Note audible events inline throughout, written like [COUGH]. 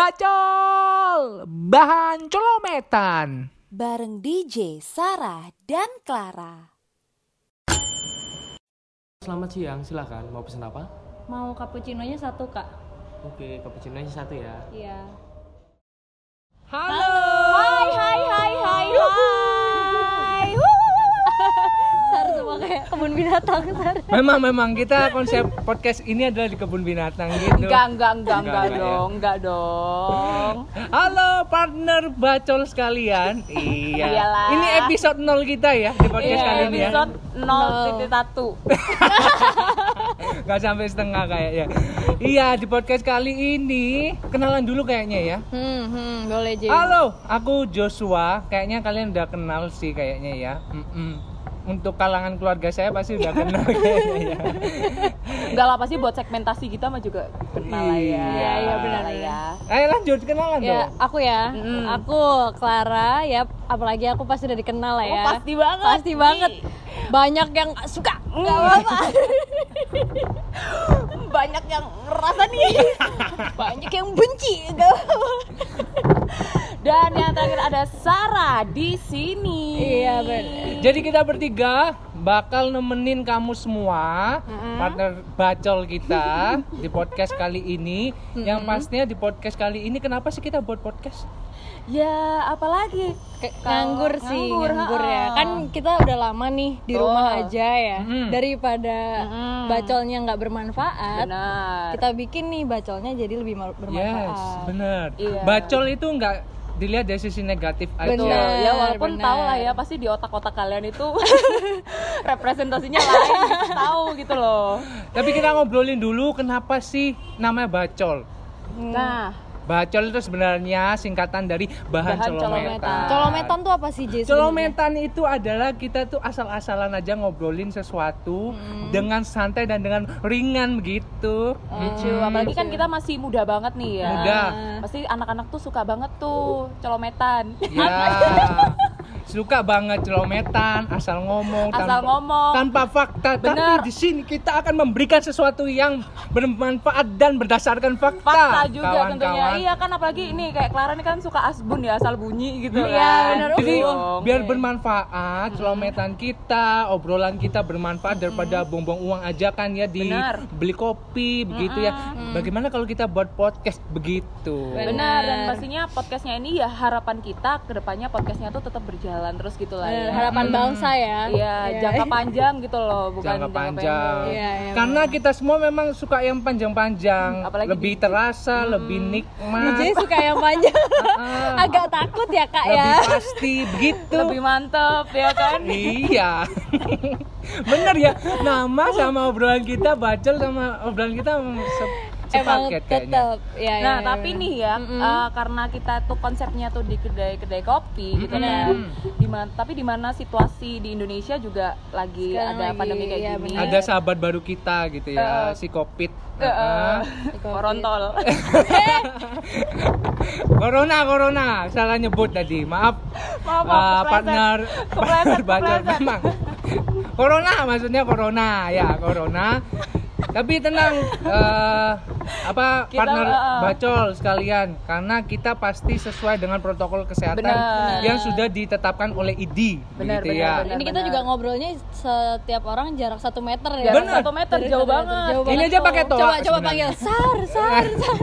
Bacol Bahan colometan bareng DJ Sarah dan Clara. Selamat siang, silahkan. Mau pesan apa? Mau cappuccino-nya satu, Kak. Oke, cappuccino nya satu ya. Iya. Halo Hai, binatang. Memang memang kita konsep podcast ini adalah di kebun binatang gitu Enggak, enggak, enggak, enggak, Enggak, enggak, dong, enggak dong. Halo partner bacol sekalian Iya Iyalah. Ini episode 0 kita ya di podcast Iya, kali ini ya episode 0.1. [LAUGHS] Gak sampai setengah kayaknya Iya di podcast kali ini Kenalan dulu kayaknya ya Hmm, hmm, boleh, Jay. Halo, aku Joshua. Kayaknya kalian udah kenal sih kayaknya ya. Mm-mm. Untuk kalangan keluarga saya pasti udah [LAUGHS] kenal kayaknya ya. Enggak lah, pasti buat segmentasi kita mah juga kenal lah ya. Iya, iya, benar, lah ya. Ayo lanjut kenalan Ya, dong. aku ya. Mm. Aku Clara, ya. Apalagi aku pasti udah dikenal lah Oh, ya. pasti banget. Pasti banget. Banyak yang nggak suka. Enggak apa-apa. [LAUGHS] Banyak yang ngerasa nih. [LAUGHS] Banyak yang benci. Enggak apa-apa. Ada Sarah di sini. Iya, benar. Jadi kita bertiga bakal nemenin kamu semua partner bacol kita di podcast kali ini. Yang pastinya di podcast kali ini kenapa sih kita buat podcast? Ya, apalagi? Nganggur sih, nganggur, nganggur, ya. Kan kita udah lama nih di Betul. rumah aja ya. Mm-mm. Daripada Mm-mm. bacolnya nggak bermanfaat, Benar. kita bikin nih bacolnya jadi lebih ma- bermanfaat. Yes, bener. Iya. Bacol itu nggak dilihat dari sisi negatif aja. Benar, ya walaupun benar. tahu lah ya pasti di otak-otak kalian itu [LAUGHS] representasinya lain [LAUGHS] tahu gitu loh. Tapi kita ngobrolin dulu kenapa sih namanya bacol? Nah, Bacol itu sebenarnya singkatan dari bahan, Bahan colometan. colometan. Colometan tuh apa sih, sebenarnya? Colometan itu adalah kita tuh asal-asalan aja ngobrolin sesuatu dengan santai dan dengan ringan begitu. lucu. Apalagi kan kita masih muda banget nih ya. Muda. Pasti anak-anak tuh suka banget tuh colometan. Ya. [LAUGHS] Suka banget celometan, asal ngomong, Asal ngomong. tanpa fakta. Bener. Tapi di sini kita akan memberikan sesuatu yang bermanfaat dan berdasarkan fakta. Fakta juga tentunya. kawan-kawan. Iya kan apalagi ini kayak Clara nih kan suka asbun ya asal bunyi gitu Iya, kan. bener. Jadi Dong. biar bermanfaat, celometan kita, obrolan kita bermanfaat daripada buang-buang uang aja kan ya di Benar. beli kopi begitu ya. Bagaimana kalau kita buat podcast begitu? Benar dan Benar. pastinya podcastnya ini ya harapan kita ke depannya podcastnya tuh tetap berjalan terus gitu lah Benar, ya. harapan bangsa ya. Iya, jangka panjang gitu loh, bukan jangka jangka panjang. Iya, iya, Karena kita semua memang suka yang panjang-panjang, Apalagi lebih di- terasa, lebih nikmat, Jay suka yang panjang. [LAUGHS] [LAUGHS] Agak takut ya, Kak lebih ya. pasti begitu. Lebih mantep ya kan? Iya. [LAUGHS] Bener ya. Nama sama obrolan kita bacol sama obrolan kita se- Emang sepaket tetap. Ya, Nah, ya, tapi ya. nih ya, eh, karena kita tuh konsepnya tuh di kedai-kedai kopi gitu kan. Di mana tapi di mana situasi di Indonesia juga lagi Sekarang ada lagi, pandemi kayak iya, gini. Ada sahabat baru kita gitu ya, Eh. si Covid. Heeh. Korontol. [LAUGHS] Corona, corona. Salah nyebut tadi. Maaf. Maaf, maaf, kepleset. partner Kepleset, [LAUGHS] kepleset. memang. Corona maksudnya corona ya, corona. Tapi tenang eh, apa Kita, partner eh. bacol sekalian karena kita pasti sesuai dengan protokol kesehatan Benar. yang sudah ditetapkan oleh ID Benar, begitu benar, ya. benar. Ini kita juga ngobrolnya setiap orang jarak satu meter ya. Bener. satu meter jauh meter, banget. jauh Ini banget aja pakai toa Coba coba panggil sar sar sar.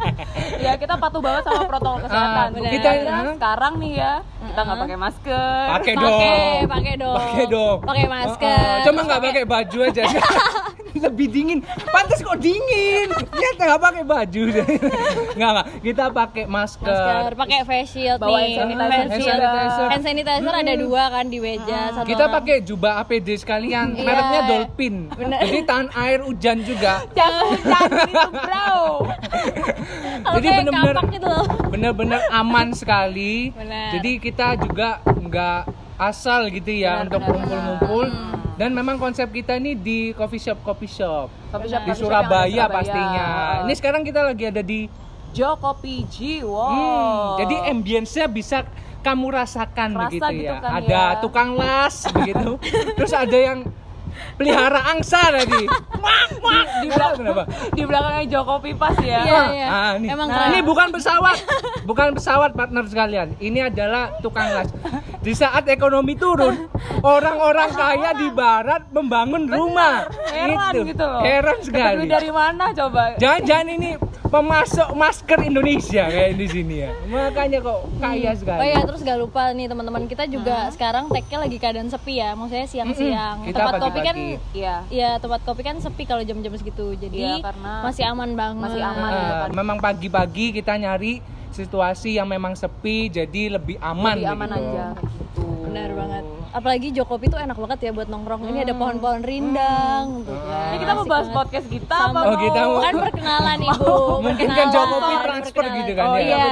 [LAUGHS] ya kita patuh banget sama protokol kesehatan. Ah, Buktinya kita- aja ah. sekarang nih ya, kita nggak pakai masker. Pakai Pakai, dong. pakai dong. Pakai dong. Pakai masker. Oh, oh. Cuma nggak pakai baju aja. [LAUGHS] Lebih dingin. Pantas kok dingin. Kita nggak pakai baju. Nggak nggak. Kita pakai masker. masker, pakai face shield Bawa nih. hand sanitizer Hand shield. Hand sanitizer ada dua kan di meja. Satu Kita pakai jubah APD sekalian. Iya. Mereknya Dolphin. Jadi tahan air hujan juga. [LAUGHS] Jangan hujan itu bro. Jadi bener-bener kapak gitu bener-bener aman sekali. Bener. Jadi kita juga nggak asal gitu ya Benar, untuk benar, ngumpul-ngumpul. Dan memang konsep kita ini di coffee shop coffee shop Coffee shop, di coffee di Surabaya Surabaya. pastinya. Ini sekarang kita lagi ada di Joko PG, wow. Hmm, jadi ambience-nya bisa kamu rasakan Rasa begitu gitu ya. kan ada ya. tukang las [LAUGHS] begitu. Terus ada yang pelihara angsa tadi. [LAUGHS] di belakang Kenapa? di belakangnya Joko Pipas ya Iya, iya. Ah, ini. Emang Nah, ini bukan pesawat, bukan pesawat partner sekalian. Ini adalah tukang las. [LAUGHS] Di saat ekonomi turun, [LAUGHS] orang-orang kaya di barat membangun rumah. heran Itu. gitu loh Heran sekali. dari mana coba Jangan-jangan ini pemasok masker Indonesia kayak di sini ya. Makanya kok kaya sekali. Oh iya, terus gak lupa nih teman-teman kita juga sekarang tag-nya lagi keadaan sepi ya. Maksudnya siang-siang. Mm-mm. Kita Tempat kopi kan iya Iya, tempat kopi kan sepi kalau jam-jam segitu. Jadi Iya, karena masih aman banget. masih aman. Eh, depan. memang pagi-pagi kita nyari situasi yang memang sepi jadi lebih aman lebih aman gitu. aja Benar banget. Apalagi Jokopi tuh enak banget ya buat nongkrong. Ini ada pohon-pohon rindang tuh kan. ini kita mau bahas banget. podcast kita Sama- apa Oh, kita mau- [LAUGHS] Kan perkenalan Ibu. Mungkin kan. Jokopi transfer Perkenalan. gitu kan Oh ya. iya,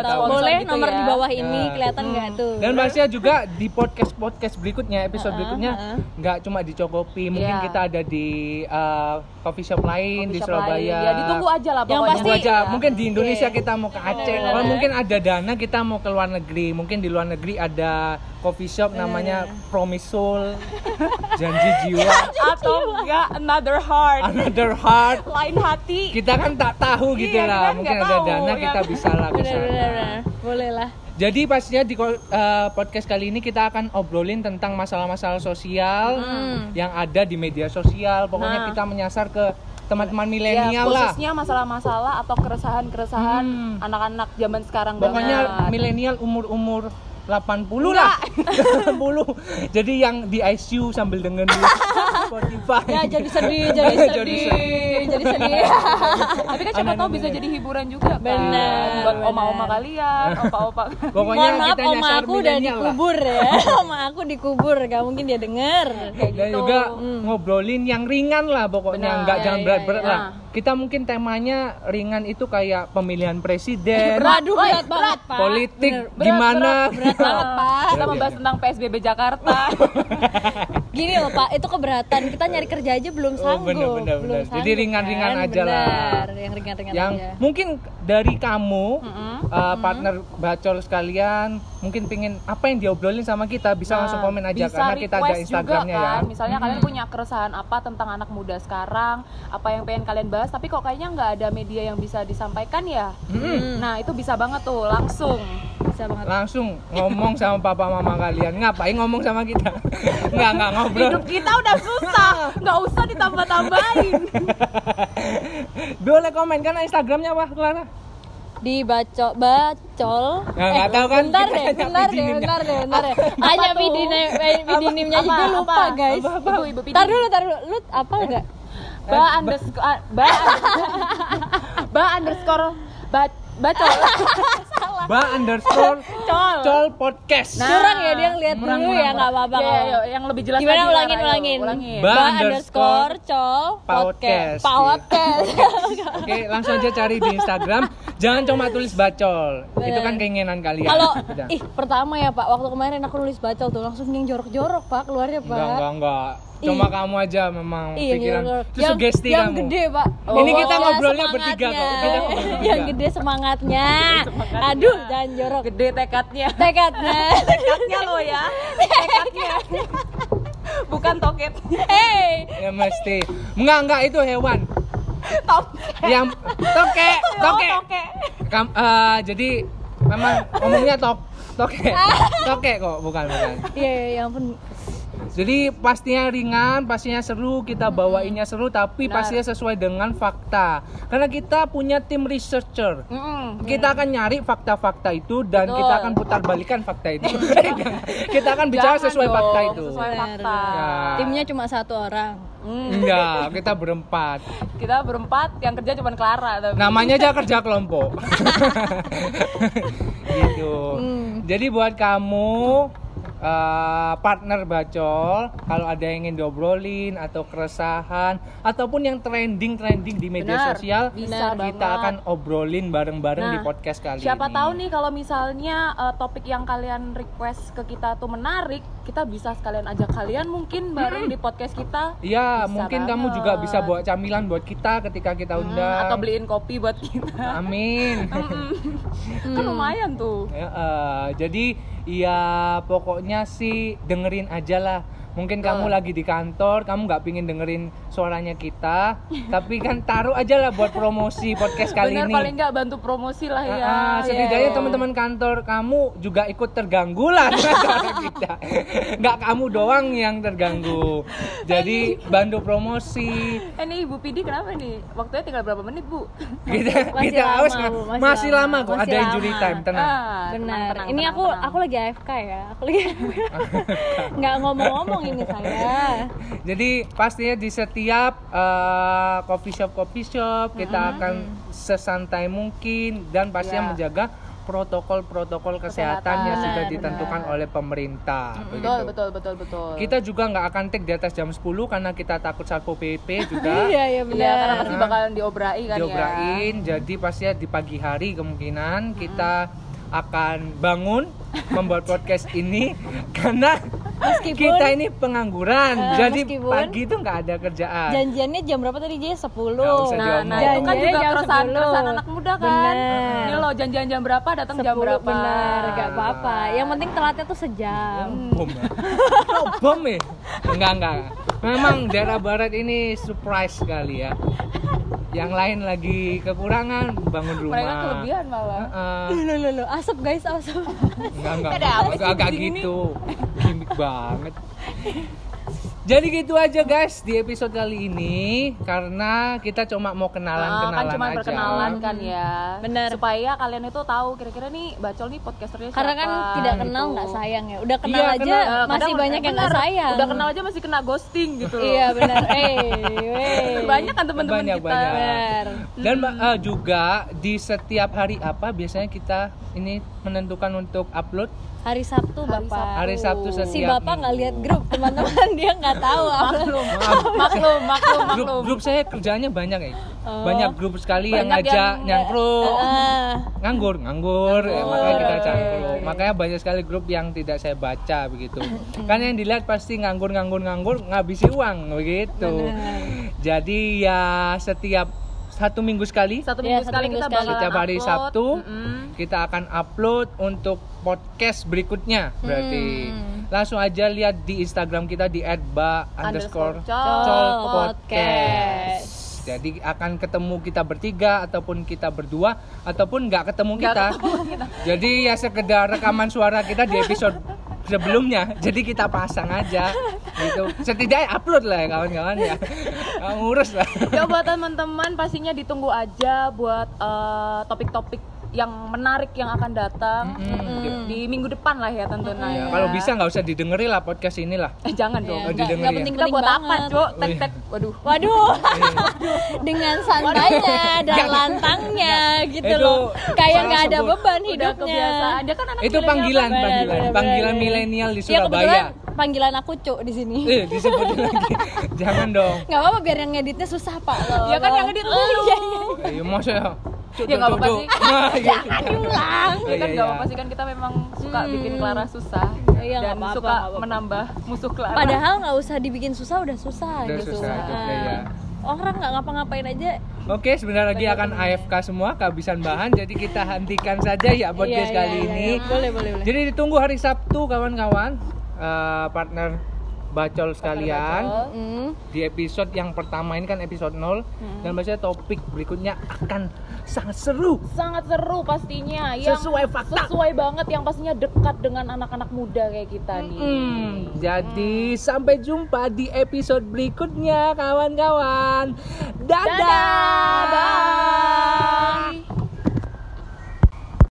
tahu. Boleh Gitu nomor ya. di bawah ini Nah. kelihatan nggak tuh? Dan pastinya juga di podcast podcast berikutnya episode berikutnya nggak cuma di Cokopi, mungkin Iya. kita ada di uh, coffee shop lain di Coffee shop Surabaya. lain. ya ditunggu aja lah Yang pokoknya pasti- Tunggu aja. Ya. Mungkin di Indonesia Iya. kita mau ke Aceh. Mungkin ada dana kita mau ke luar negeri. Mungkin di luar negeri ada coffee shop namanya Promisul, [LAUGHS] Janji Jiwa, atau enggak another heart Another Heart. lain hati Kita kan tak tahu gitu Iya, lah. kita Mungkin ada tahu, dana ya. kita bisa lah benar. Boleh lah. Jadi pastinya di eh, podcast kali ini kita akan obrolin tentang masalah-masalah sosial yang ada di media sosial. Pokoknya Nah. kita menyasar ke teman-teman ya, milenial lah. khususnya masalah-masalah atau keresahan-keresahan Hmm. anak-anak zaman sekarang Pokoknya milenial umur-umur 80 lah. 80. [LAUGHS] Jadi yang di ICU sambil dengerin Spotify. Ya jadi sedih, jadi [LAUGHS] Jadi sedih, jadi sedih. [LAUGHS] tapi kan siapa tahu bisa jadi hiburan juga kan Benar, buat oma-oma kalian [LAUGHS] opa-opa Pokoknya Mohon maaf, kita oma nyasar aku udah dikubur ya. Oma aku dikubur, gak mungkin dia denger. kayak Dan gitu juga ngobrolin yang ringan lah pokoknya, Benar. nggak Ya, jangan ya, berat-berat ya. lah. Kita mungkin temanya ringan itu kayak pemilihan presiden, Waduh, berat banget, Pak. politik berat, gimana. Berat, berat banget, Pak. kita membahas tentang PSBB Jakarta Gini loh, Pak, itu keberatan. Kita nyari kerja aja belum Oh, sanggup. bener, bener, Belum bener. Jadi sanggup, ringan-ringan kan? aja lah. Bener, yang ringan-ringan yang aja. mungkin dari kamu uh, partner bacol sekalian mungkin pingin apa yang diobrolin sama kita bisa langsung komen aja Nah, bisa karena kita ada instagramnya juga, kan. ya. misalnya kalian punya keresahan apa tentang anak muda sekarang apa yang pengen kalian bahas tapi kok kayaknya nggak ada media yang bisa disampaikan ya? Nah itu bisa banget tuh langsung. Bisa banget. langsung ngomong sama papa mama kalian. Ngapain ngomong sama kita? [LAUGHS] Nggak nggak ngobrol. Hidup kita udah susah. Nggak usah ditambah-tambahin. [LAUGHS] Boleh komen kan instagramnya apa Clara Di bacol, bacol. Nggak, nggak tahu kan, Bentar deh, bentar deh, bentar deh, bentar deh. Vidinimnya Apa, juga lupa, apa? guys. Apa, apa? Ibu, ibu Tar dulu, tar dulu. Lu apa enggak? ba underscore ah, ba [LAUGHS] ba underscore ba bacol [LAUGHS] ba underscore col col podcast Nah. Curang ya dia ngeliat Murang, dulu murang, ya, nggak apa-apa Ya, ya, ya, yang lebih jelas Gimana ulangin, Lara, ayo, ulangin. ulangin. Ba Ba underscore underscore col podcast. podcast. Podcast. Oke, langsung aja cari di Instagram. [LAUGHS] Jangan cuma tulis bacol. Itu kan keinginan kalian. Kalau [LAUGHS] ih pertama ya Pak, waktu kemarin aku nulis bacol tuh langsung yang jorok-jorok Pak keluarnya Pak. Enggak, enggak, enggak. Cuma kamu aja memang Iya, pikiran. jorok. Itu yang, sugesti yang kamu. gede pak Ini kita Pokoknya ngobrolnya bertiga kok. semangatnya. Kita ngobrol bertiga. yang gede semangatnya aduh jangan jorok gede tekadnya tekadnya [LAUGHS] tekadnya lo ya tekadnya [LAUGHS] bukan toket hey Ya mesti. Enggak, enggak itu hewan. Top Yang toke, toke. toke Kam, eh, jadi memang ngomongnya tok toke. [LAUGHS] Toke kok, bukan, bukan. iya iya ya ampun Jadi pastinya ringan, pastinya seru, kita bawainnya seru tapi pastinya sesuai dengan fakta. Karena kita punya tim researcher. Mm-mm. Kita akan nyari fakta-fakta itu dan Betul. kita akan putar balikan fakta itu. [LAUGHS] kita akan bicara Jangan sesuai dong, fakta itu. sesuai fakta Ya. timnya cuma satu orang Hmm, Enggak, kita berempat. kita berempat yang kerja cuma Clara tapi Namanya aja kerja kelompok. [LAUGHS] gitu. Hmm. Jadi buat kamu eh, partner bacol, kalau ada yang ingin diobrolin atau keresahan ataupun yang trending-trending di media Benar, sosial, bisa kita banget. akan obrolin bareng-bareng Nah, di podcast kali Siapa ini. tahu nih kalau misalnya eh, topik yang kalian request ke kita tuh menarik, kita bisa sekalian ajak kalian mungkin bareng di podcast kita. Iya, mungkin kamu banget. juga bisa bawa camilan buat kita ketika kita Hmm, undang. atau beliin kopi buat kita. Amin. [LAUGHS] kan lumayan tuh. Ya, eh, jadi ya pokoknya sih dengerin aja lah Mungkin kamu lagi di kantor, kamu nggak pingin dengerin suaranya kita, tapi kan taruh aja lah buat promosi podcast kali Bener ini. paling nggak bantu promosi lah ya. Ah, ah, setidaknya Iya. teman-teman kantor kamu juga ikut terganggu lah dengan [LAUGHS] suara kita. Nggak kamu doang yang terganggu. Jadi bantu promosi. Eh nih Ibu Pidi kenapa nih? Waktunya tinggal berapa menit Bu? Kita Masih kita lama, awas Bu, masih masih lama, lama, kok masih ada injury lama. time tenang. Ah, tenang, Benar. tenang, ini tenang, aku tenang. aku lagi AFK ya. Aku lagi [LAUGHS] nggak ngomong-ngomong ini saya. [LAUGHS] Jadi pastinya di setiap eh, coffee shop coffee shop kita akan sesantai mungkin dan pastinya Ya. menjaga protokol-protokol kesehatan, yang sudah benar. ditentukan oleh pemerintah. Betul, begitu. betul, betul, betul. Kita juga nggak akan take di atas jam 10 karena kita takut satpol pp juga. [LAUGHS] Iya iya Iya, karena benar. pasti bakalan diobrai kan ya. diobrain jadi pastinya di pagi hari kemungkinan kita akan bangun membuat podcast ini [LAUGHS] karena Meskipun- kita ini pengangguran Eh, jadi meskipun- pagi itu nggak ada kerjaan Janjiannya jam berapa tadi Jay? 10. Nggak usah Nah, diomong. nah itu kan juga jam keresahan, 10. keresahan anak muda kan. Bener. Ini loh janjian jam berapa, datang jam 10, berapa. Benar, gak apa-apa. Yang penting telatnya tuh sejam. bom ya oh, bom ya enggak enggak memang daerah barat ini surprise sekali ya yang lain lagi kekurangan bangun rumah Mereka kelebihan malah. Heeh. Loh, loh, loh, asap guys, asap. Enggak, enggak, enggak, agak sini? gitu. Gimik banget. Jadi gitu aja guys di episode kali ini karena kita cuma mau Ah, kenalan-kenalan kan cuma aja. perkenalan kan ya. Bener. Supaya kalian itu tahu kira-kira nih Bacol nih podcasternya Karena kan siapa, tidak kenal gitu. nggak sayang ya. Udah kenal Iya, aja kenal. Eh, masih kadang- banyak yang bener, nggak sayang. Udah kenal aja masih kena ghosting gitu loh. Iya benar. Eh, weh. Banyak kan teman-teman Banyak, kita. banyak. Benar. Dan eh, juga di setiap hari apa biasanya kita ini menentukan untuk upload Hari Sabtu Hari Bapak. Sabtu. hari Sabtu setiap Si Bapak nggak lihat grup teman-teman dia nggak tahu. [LAUGHS] Maklum, Maaf. [LAUGHS] maklum, maklum, grup maklum. grup saya kerjanya banyak ya. Oh. Banyak grup sekali yang Banyak ngajak yang- nyangkruk. Ah, nganggur nganggur ya, makanya kita cangkruk makanya banyak sekali grup yang tidak saya baca begitu [LAUGHS] kan yang dilihat pasti nganggur nganggur nganggur ngabisi uang begitu jadi ya setiap satu minggu sekali Satu Iya, minggu satu sekali minggu kita sekali. setiap hari upload. Sabtu Mm-mm. kita akan upload untuk podcast berikutnya berarti Hmm. langsung aja lihat di Instagram kita di @ba underscore Col podcast. Jadi akan ketemu kita bertiga ataupun kita berdua ataupun nggak ketemu kita. ketemu kita. Jadi ya sekedar rekaman suara kita di episode sebelumnya. Jadi kita pasang aja gitu. Setidaknya upload lah ya kawan-kawan ya. Ngurus lah. Ya buat teman-teman pastinya ditunggu aja buat eh, topik-topik yang menarik yang akan datang Mm-mm. di minggu depan lah ya tentunya. Ya, kalau bisa nggak usah didengerin lah podcast ini lah. [LAUGHS] Eh jangan dong. ya, Oh, nggak didengerin nggak ya? penting Kita penting buat apa, banget. Cuk? Oh, Tek iya. tek. Waduh. Waduh, [LAUGHS] dengan santainya dan lantangnya gitu Itu loh, kayak nggak ada beban hidupnya. kebiasaan. Dia kan anak Itu panggilan, kan? Bener, panggilan, panggilan milenial di Ya kebetulan Surabaya. panggilan aku cuk di sini. Eh, disebutin lagi. [LAUGHS] Jangan dong. Nggak apa-apa biar yang ngeditnya susah pak loh. Ya kan yang edit Oh, lu. iya, iya. Ya ya. Nggak apa-apa sih. [LAUGHS] Nah, [LAUGHS] iya. Diulang. Ya kan Iya, gak iya. apa-apa sih kan kita memang suka bikin Clara susah Iya, nggak dan apa-apa, suka nggak apa-apa. menambah musuh Clara. Padahal nggak usah dibikin susah udah susah Udah gitu. susah juga, ya. Orang nggak ngapa-ngapain aja. Oke, sebentar lagi akan AFK semua kehabisan bahan, jadi kita hentikan saja ya podcast Iya, kali iya, ini. iya. Boleh, boleh, boleh. Jadi ditunggu hari Sabtu kawan-kawan, Eh, partner bacol sekalian. Hmm. Di episode yang pertama ini kan episode 0 dan biasanya topik berikutnya akan sangat seru. sangat seru pastinya yang Sesuai fakta. sesuai banget yang pastinya dekat dengan anak-anak muda kayak kita nih. Hmm, jadi sampai jumpa di episode berikutnya kawan-kawan.